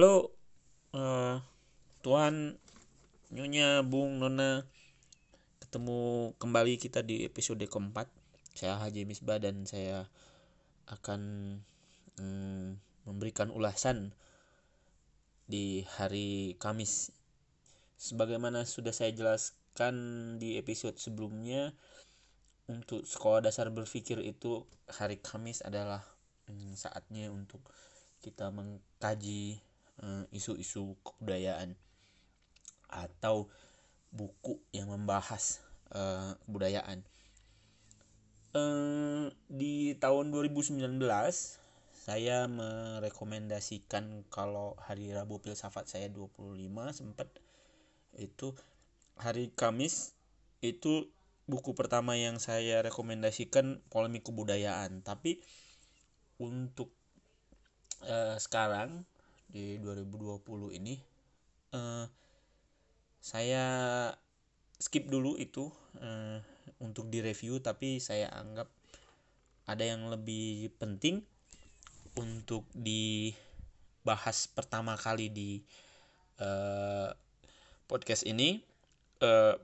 Halo, uh, Tuan, Nyonya, Bung, Nona, ketemu kembali kita di episode keempat. Saya Haji Misbah dan saya akan um, memberikan ulasan di hari Kamis. Sebagaimana sudah saya jelaskan di episode sebelumnya, untuk sekolah dasar berpikir itu hari Kamis adalah um, saatnya untuk kita mengkaji isu-isu kebudayaan atau buku yang membahas uh, kebudayaan. Uh, di tahun 2019 saya merekomendasikan kalau hari Rabu filsafat saya 25 sempat itu hari Kamis itu buku pertama yang saya rekomendasikan polemik kebudayaan tapi untuk uh, sekarang di 2020 ini uh, saya skip dulu itu uh, untuk direview tapi saya anggap ada yang lebih penting untuk dibahas pertama kali di uh, podcast ini. Uh,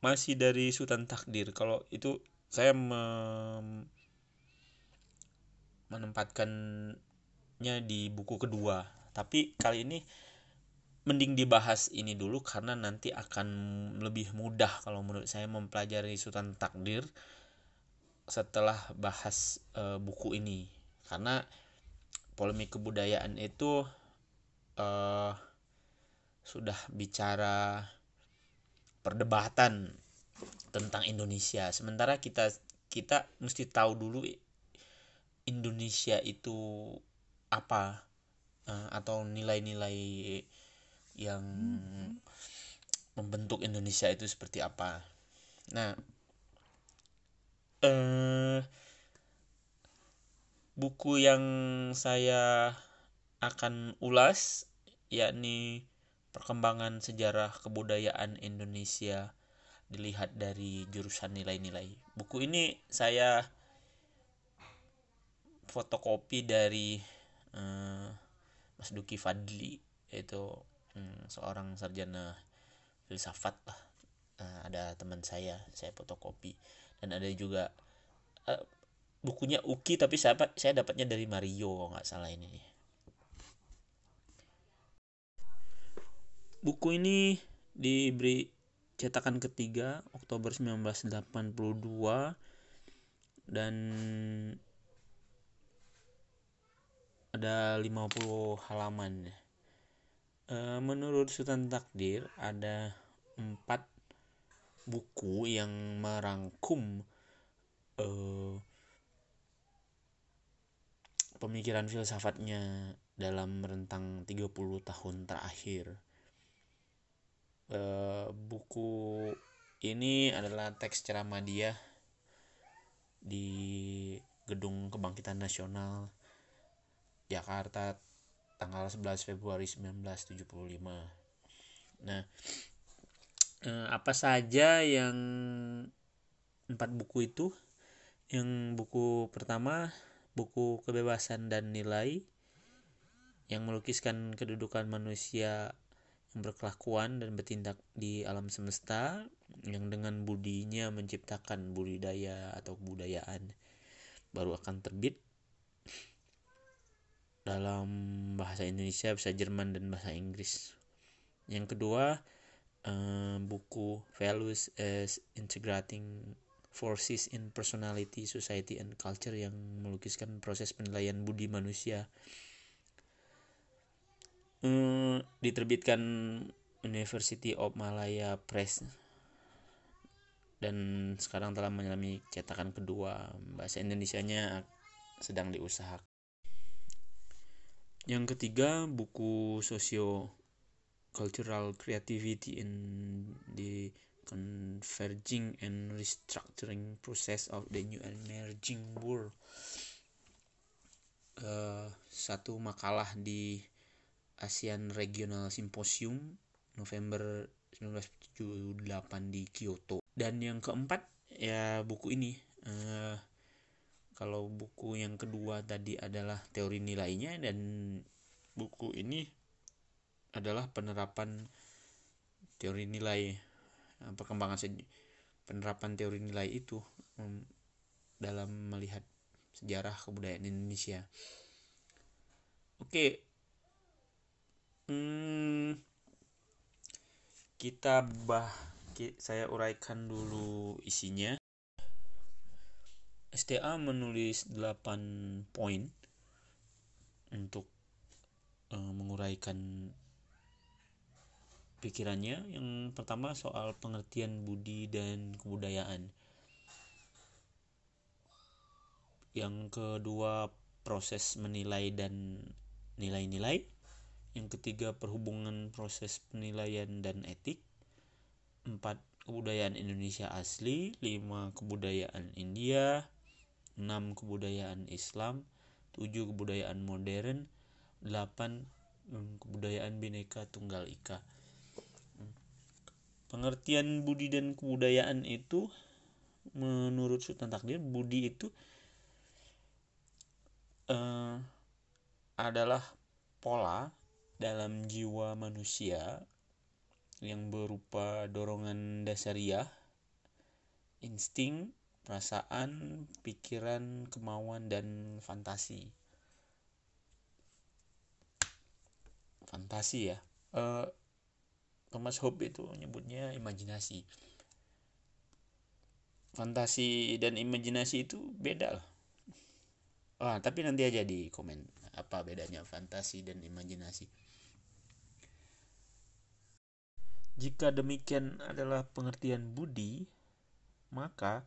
masih dari Sultan Takdir. Kalau itu saya menempatkan nya di buku kedua. Tapi kali ini mending dibahas ini dulu karena nanti akan lebih mudah kalau menurut saya mempelajari Sultan Takdir setelah bahas e, buku ini. Karena polemik kebudayaan itu e, sudah bicara perdebatan tentang Indonesia. Sementara kita kita mesti tahu dulu Indonesia itu apa uh, atau nilai-nilai yang hmm. membentuk Indonesia itu seperti apa. Nah, uh, buku yang saya akan ulas yakni perkembangan sejarah kebudayaan Indonesia dilihat dari jurusan nilai-nilai. Buku ini saya fotokopi dari uh, Mas Duki Fadli itu um, seorang sarjana filsafat lah. Uh, ada teman saya saya fotokopi. Dan ada juga uh, bukunya Uki tapi saya saya dapatnya dari Mario nggak salah ini. Buku ini diberi cetakan ketiga Oktober 1982 dan ada 50 halaman e, menurut Sultan Takdir ada empat buku yang merangkum e, pemikiran filsafatnya dalam rentang 30 tahun terakhir. E, buku ini adalah teks ceramah dia di Gedung Kebangkitan Nasional Jakarta tanggal 11 Februari 1975. Nah, eh, apa saja yang empat buku itu? Yang buku pertama, buku kebebasan dan nilai yang melukiskan kedudukan manusia yang berkelakuan dan bertindak di alam semesta yang dengan budinya menciptakan budidaya atau kebudayaan baru akan terbit dalam bahasa Indonesia bisa Jerman dan bahasa Inggris. Yang kedua uh, buku Values as Integrating Forces in Personality, Society and Culture yang melukiskan proses penilaian budi manusia. Uh, diterbitkan University of Malaya Press dan sekarang telah mengalami cetakan kedua. Bahasa Indonesianya sedang diusahakan yang ketiga buku sosio cultural creativity in the converging and restructuring process of the new emerging world. Uh, satu makalah di ASEAN Regional Symposium November 1978 di Kyoto. Dan yang keempat ya buku ini. Uh, kalau buku yang kedua tadi adalah teori nilainya dan buku ini adalah penerapan teori nilai eh, perkembangan penerapan teori nilai itu um, dalam melihat sejarah kebudayaan Indonesia. Oke, hmm, kita bah saya uraikan dulu isinya. STA menulis 8 poin untuk uh, menguraikan pikirannya. Yang pertama soal pengertian budi dan kebudayaan. Yang kedua proses menilai dan nilai-nilai. Yang ketiga perhubungan proses penilaian dan etik. Empat kebudayaan Indonesia asli, lima kebudayaan India, 6 kebudayaan Islam, 7 kebudayaan modern, 8 hmm, kebudayaan bineka tunggal ika. Pengertian budi dan kebudayaan itu menurut Sultan Takdir budi itu uh, adalah pola dalam jiwa manusia yang berupa dorongan dasariah, insting, perasaan, pikiran, kemauan, dan fantasi. Fantasi ya. Uh, Thomas Hobbes itu menyebutnya imajinasi. Fantasi dan imajinasi itu beda lah. Ah, tapi nanti aja di komen apa bedanya fantasi dan imajinasi. Jika demikian adalah pengertian budi, maka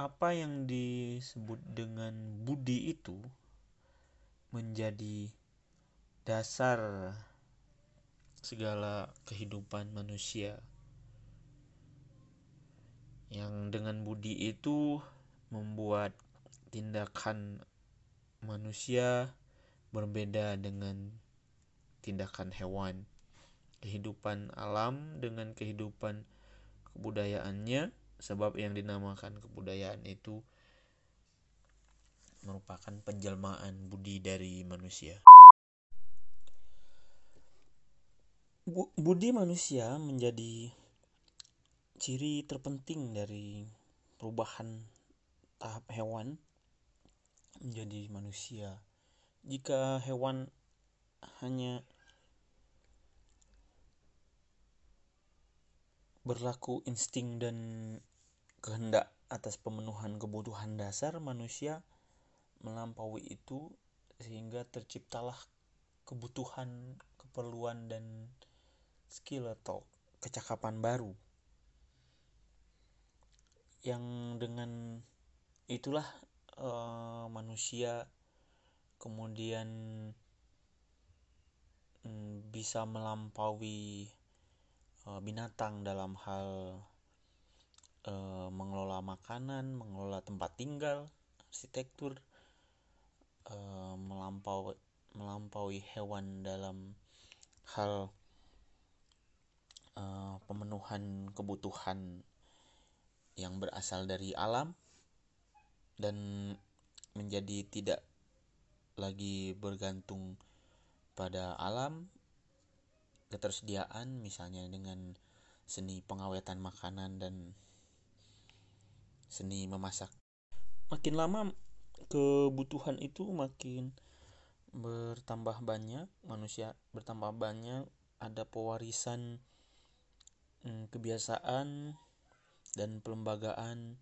apa yang disebut dengan budi itu menjadi dasar segala kehidupan manusia. Yang dengan budi itu membuat tindakan manusia berbeda dengan tindakan hewan. Kehidupan alam dengan kehidupan kebudayaannya sebab yang dinamakan kebudayaan itu merupakan penjelmaan budi dari manusia. Budi manusia menjadi ciri terpenting dari perubahan tahap hewan menjadi manusia. Jika hewan hanya berlaku insting dan kehendak atas pemenuhan kebutuhan dasar manusia melampaui itu sehingga terciptalah kebutuhan, keperluan dan skill atau kecakapan baru. Yang dengan itulah uh, manusia kemudian um, bisa melampaui uh, binatang dalam hal makanan, mengelola tempat tinggal, arsitektur, e, melampaui melampaui hewan dalam hal e, pemenuhan kebutuhan yang berasal dari alam dan menjadi tidak lagi bergantung pada alam ketersediaan misalnya dengan seni pengawetan makanan dan seni memasak. Makin lama kebutuhan itu makin bertambah banyak, manusia bertambah banyak, ada pewarisan hmm, kebiasaan dan pelembagaan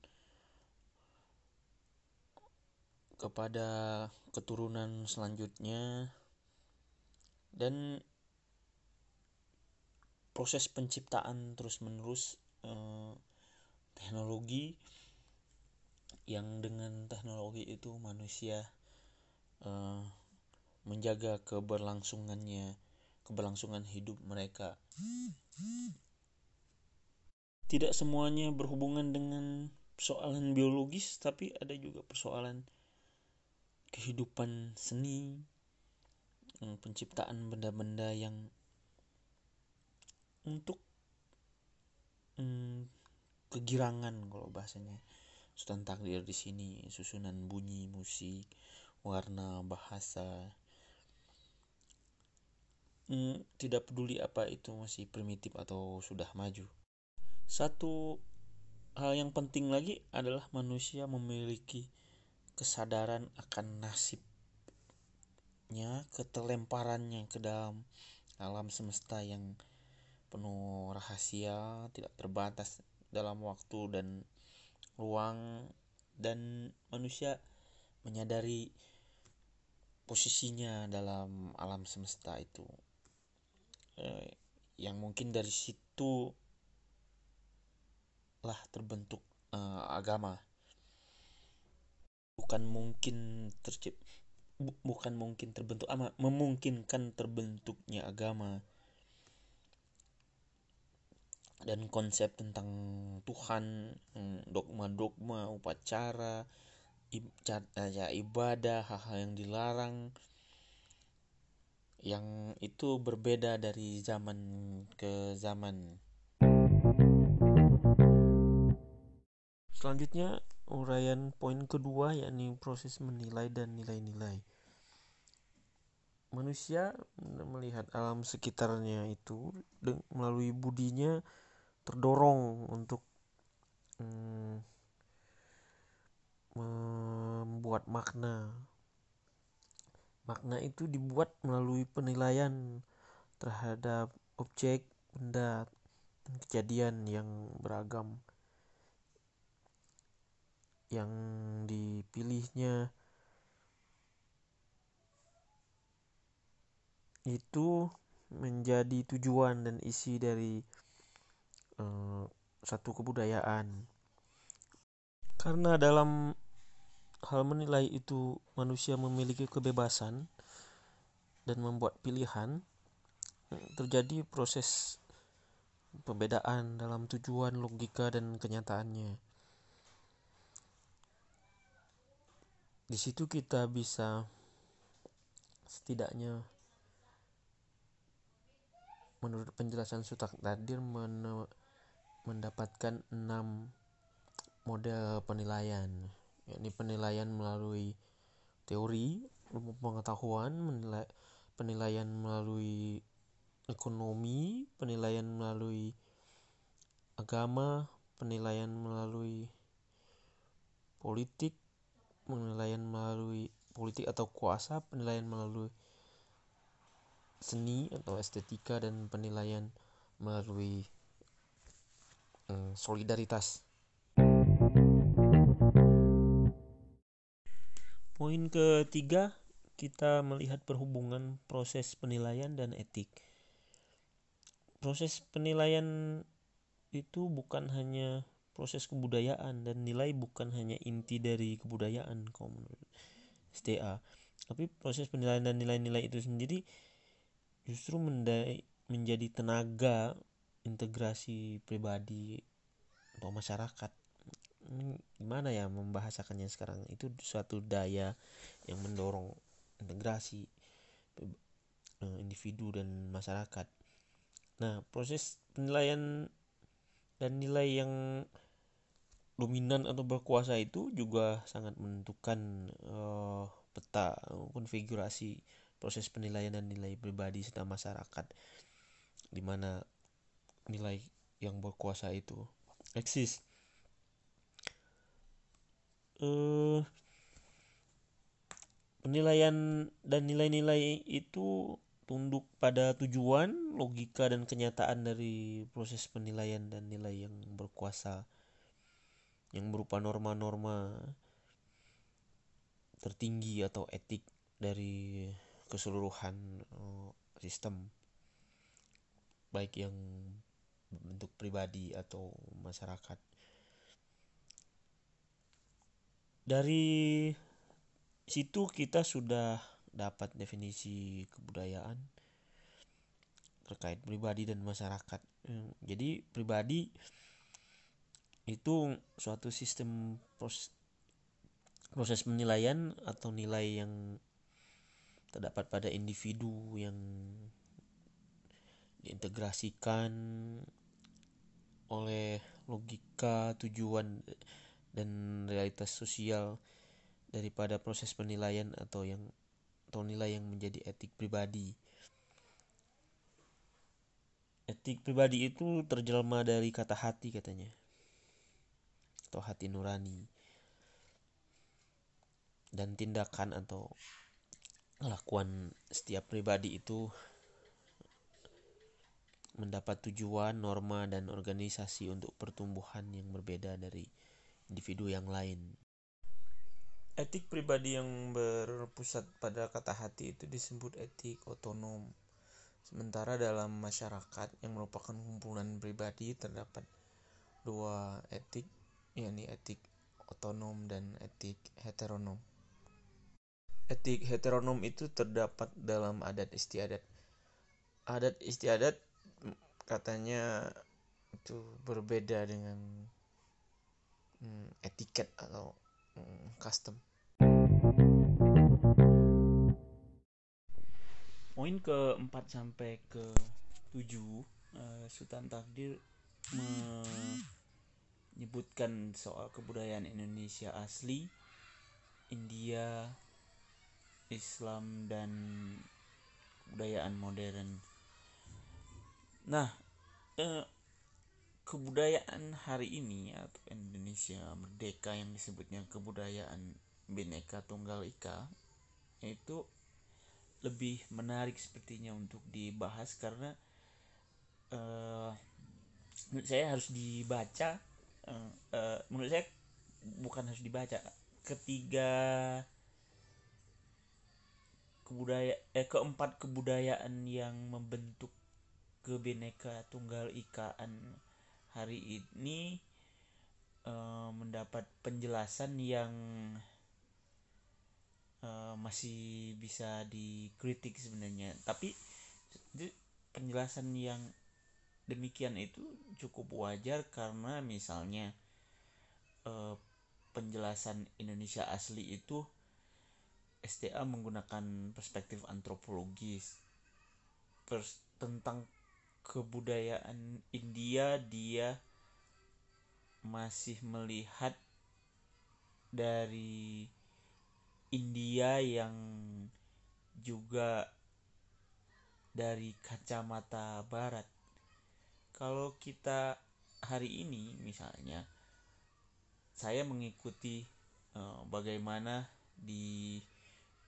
kepada keturunan selanjutnya dan proses penciptaan terus-menerus eh, teknologi yang dengan teknologi itu manusia uh, menjaga keberlangsungannya keberlangsungan hidup mereka. Tidak semuanya berhubungan dengan persoalan biologis tapi ada juga persoalan kehidupan seni penciptaan benda-benda yang untuk hmm, kegirangan kalau bahasanya Sultan takdir di sini susunan bunyi musik warna bahasa hmm, tidak peduli apa itu masih primitif atau sudah maju. Satu hal yang penting lagi adalah manusia memiliki kesadaran akan nasibnya, ketelemparannya ke dalam alam semesta yang penuh rahasia, tidak terbatas dalam waktu dan ruang dan manusia menyadari posisinya dalam alam semesta itu. Eh, yang mungkin dari situ lah terbentuk eh, agama. Bukan mungkin tercip bu, bukan mungkin terbentuk ama memungkinkan terbentuknya agama dan konsep tentang Tuhan dogma-dogma upacara ya ibadah hal-hal yang dilarang yang itu berbeda dari zaman ke zaman. Selanjutnya uraian poin kedua yakni proses menilai dan nilai-nilai. Manusia melihat alam sekitarnya itu melalui budinya terdorong untuk hmm, membuat makna. Makna itu dibuat melalui penilaian terhadap objek, benda, kejadian yang beragam yang dipilihnya itu menjadi tujuan dan isi dari uh, satu kebudayaan karena dalam hal menilai itu manusia memiliki kebebasan dan membuat pilihan, terjadi proses pembedaan dalam tujuan logika dan kenyataannya. Di situ kita bisa setidaknya menurut penjelasan Sutak Tadir mendapatkan enam model penilaian yakni penilaian melalui teori ilmu pengetahuan menilai penilaian melalui ekonomi penilaian melalui agama penilaian melalui politik penilaian melalui politik atau kuasa penilaian melalui seni atau estetika dan penilaian melalui eh, solidaritas Poin ketiga, kita melihat perhubungan proses penilaian dan etik. Proses penilaian itu bukan hanya proses kebudayaan dan nilai bukan hanya inti dari kebudayaan kalau STA. Tapi proses penilaian dan nilai-nilai itu sendiri justru menjadi tenaga integrasi pribadi atau masyarakat. Gimana ya membahasakannya sekarang? Itu suatu daya yang mendorong integrasi eh, individu dan masyarakat. Nah, proses penilaian dan nilai yang dominan atau berkuasa itu juga sangat menentukan uh, peta konfigurasi proses penilaian dan nilai pribadi serta masyarakat. Di mana nilai yang berkuasa itu eksis. Eh, penilaian dan nilai-nilai itu tunduk pada tujuan, logika dan kenyataan dari proses penilaian dan nilai yang berkuasa yang berupa norma-norma tertinggi atau etik dari keseluruhan eh, sistem. Baik yang bentuk pribadi atau masyarakat dari situ kita sudah dapat definisi kebudayaan terkait pribadi dan masyarakat. Hmm, jadi pribadi itu suatu sistem proses, proses penilaian atau nilai yang terdapat pada individu yang diintegrasikan oleh logika tujuan dan realitas sosial daripada proses penilaian atau yang atau nilai yang menjadi etik pribadi. etik pribadi itu terjelma dari kata hati katanya atau hati nurani dan tindakan atau kelakuan setiap pribadi itu mendapat tujuan, norma, dan organisasi untuk pertumbuhan yang berbeda dari individu yang lain. Etik pribadi yang berpusat pada kata hati itu disebut etik otonom. Sementara dalam masyarakat yang merupakan kumpulan pribadi terdapat dua etik, yakni etik otonom dan etik heteronom. Etik heteronom itu terdapat dalam adat istiadat. Adat istiadat katanya itu berbeda dengan hmm, etiket atau hmm, custom. Poin ke-4 sampai ke 7 uh, eh, Sultan Takdir menyebutkan soal kebudayaan Indonesia asli, India, Islam dan kebudayaan modern. Nah, eh, kebudayaan hari ini atau Indonesia merdeka yang disebutnya kebudayaan Bhinneka Tunggal Ika itu lebih menarik sepertinya untuk dibahas karena uh, menurut saya harus dibaca uh, uh, menurut saya bukan harus dibaca ketiga kebudaya eh keempat kebudayaan yang membentuk kebineka tunggal ikaan. Hari ini uh, mendapat penjelasan yang uh, masih bisa dikritik sebenarnya. Tapi penjelasan yang demikian itu cukup wajar karena misalnya uh, penjelasan Indonesia asli itu STA menggunakan perspektif antropologis pers tentang kebudayaan India dia masih melihat dari India yang juga dari kacamata barat. Kalau kita hari ini misalnya saya mengikuti uh, bagaimana di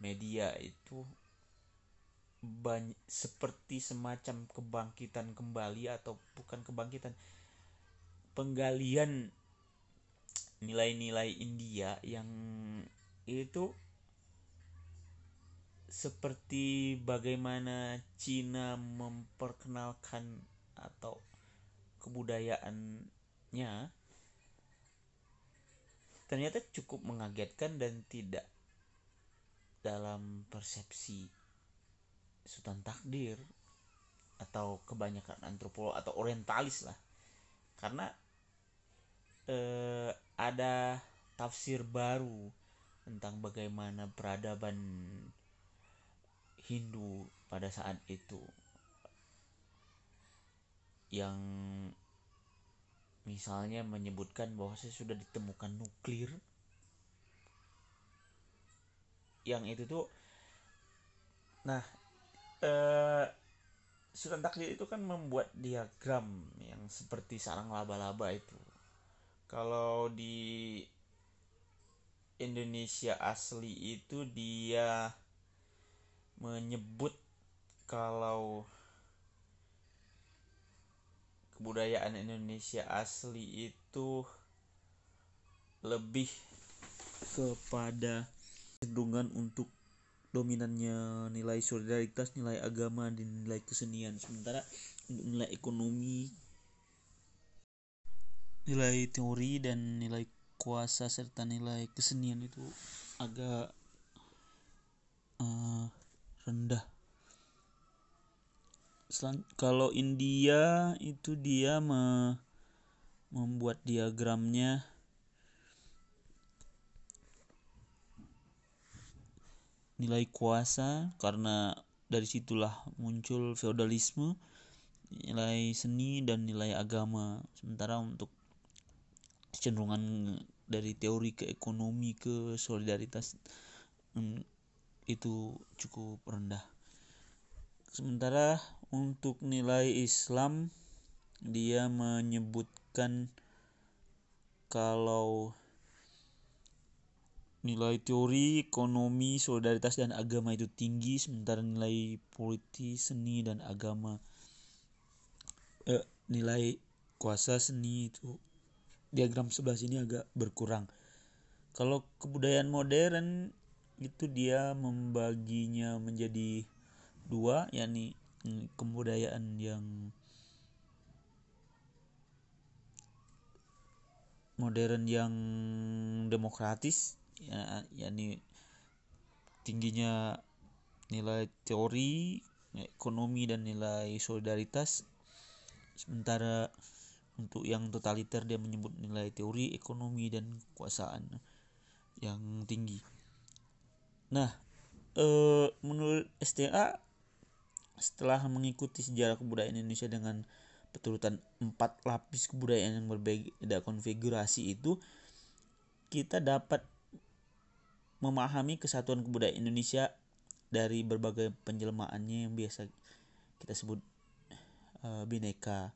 media itu seperti semacam kebangkitan kembali atau bukan kebangkitan penggalian nilai-nilai India yang itu seperti bagaimana Cina memperkenalkan atau kebudayaannya ternyata cukup mengagetkan dan tidak dalam persepsi Sultan Takdir atau kebanyakan antropolog atau orientalis lah. Karena eh, ada tafsir baru tentang bagaimana peradaban Hindu pada saat itu. Yang misalnya menyebutkan bahwa sudah ditemukan nuklir. Yang itu tuh nah eh Sultan Takdir itu kan membuat diagram yang seperti sarang laba-laba itu. Kalau di Indonesia asli itu dia menyebut kalau kebudayaan Indonesia asli itu lebih kepada cenderungan untuk dominannya nilai solidaritas, nilai agama, dan nilai kesenian. Sementara untuk nilai ekonomi, nilai teori dan nilai kuasa serta nilai kesenian itu agak uh, rendah. Selan kalau India itu dia me membuat diagramnya nilai kuasa karena dari situlah muncul feodalisme nilai seni dan nilai agama. Sementara untuk kecenderungan dari teori ke ekonomi ke solidaritas hmm, itu cukup rendah. Sementara untuk nilai Islam dia menyebutkan kalau nilai teori, ekonomi, solidaritas dan agama itu tinggi sementara nilai politis, seni dan agama eh, nilai kuasa seni itu diagram sebelah sini agak berkurang. Kalau kebudayaan modern itu dia membaginya menjadi dua yakni mm, kebudayaan yang modern yang demokratis ya yakni tingginya nilai teori ekonomi dan nilai solidaritas. Sementara untuk yang totaliter dia menyebut nilai teori ekonomi dan kekuasaan yang tinggi. Nah eh, menurut STA setelah mengikuti sejarah kebudayaan Indonesia dengan peturutan empat lapis kebudayaan yang berbeda konfigurasi itu kita dapat memahami kesatuan kebudayaan Indonesia dari berbagai penjelmaannya yang biasa kita sebut uh, bineka.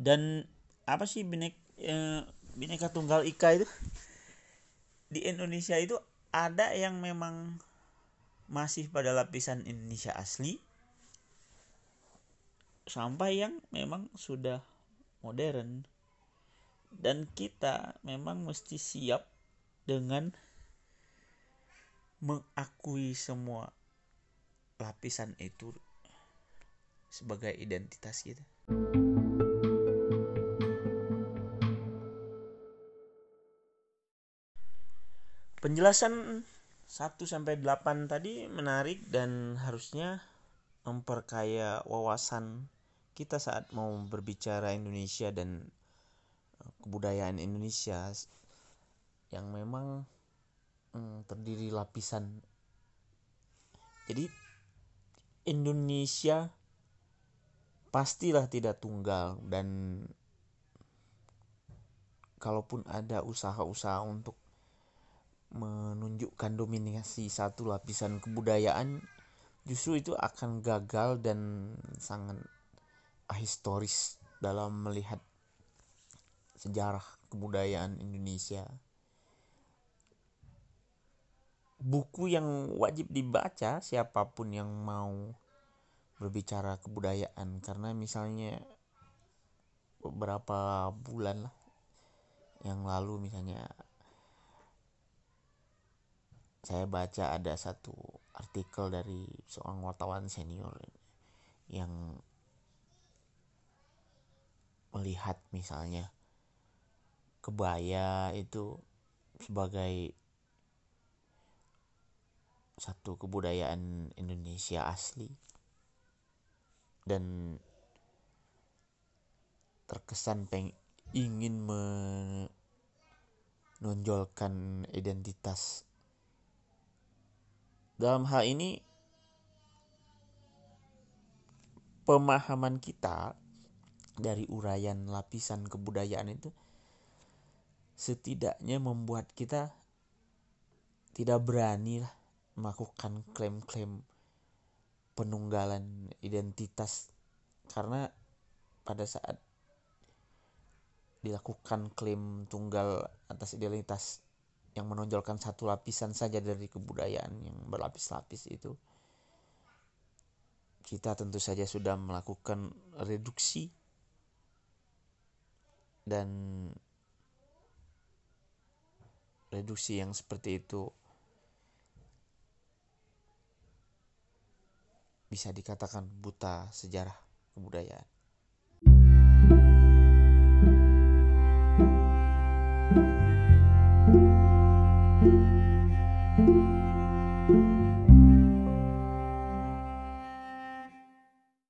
Dan apa sih binek uh, bineka tunggal ika itu? Di Indonesia itu ada yang memang masih pada lapisan Indonesia asli sampai yang memang sudah modern dan kita memang mesti siap dengan mengakui semua lapisan itu sebagai identitas kita. Penjelasan 1 sampai 8 tadi menarik dan harusnya memperkaya wawasan kita saat mau berbicara Indonesia dan eh, kebudayaan Indonesia yang memang hmm, terdiri lapisan. Jadi Indonesia pastilah tidak tunggal dan kalaupun ada usaha-usaha untuk menunjukkan dominasi satu lapisan kebudayaan justru itu akan gagal dan sangat ahistoris dalam melihat sejarah kebudayaan Indonesia buku yang wajib dibaca siapa pun yang mau berbicara kebudayaan. Karena misalnya beberapa bulan lah yang lalu misalnya saya baca ada satu artikel dari seorang wartawan senior yang melihat misalnya kebaya itu sebagai satu kebudayaan Indonesia asli. Dan terkesan peng ingin menonjolkan identitas. Dalam hal ini pemahaman kita dari uraian lapisan kebudayaan itu setidaknya membuat kita tidak berani lah melakukan klaim-klaim penunggalan identitas. Karena pada saat dilakukan klaim tunggal atas identitas yang menonjolkan satu lapisan saja dari kebudayaan yang berlapis-lapis itu kita tentu saja sudah melakukan reduksi dan reduksi yang seperti itu bisa dikatakan buta sejarah kebudayaan.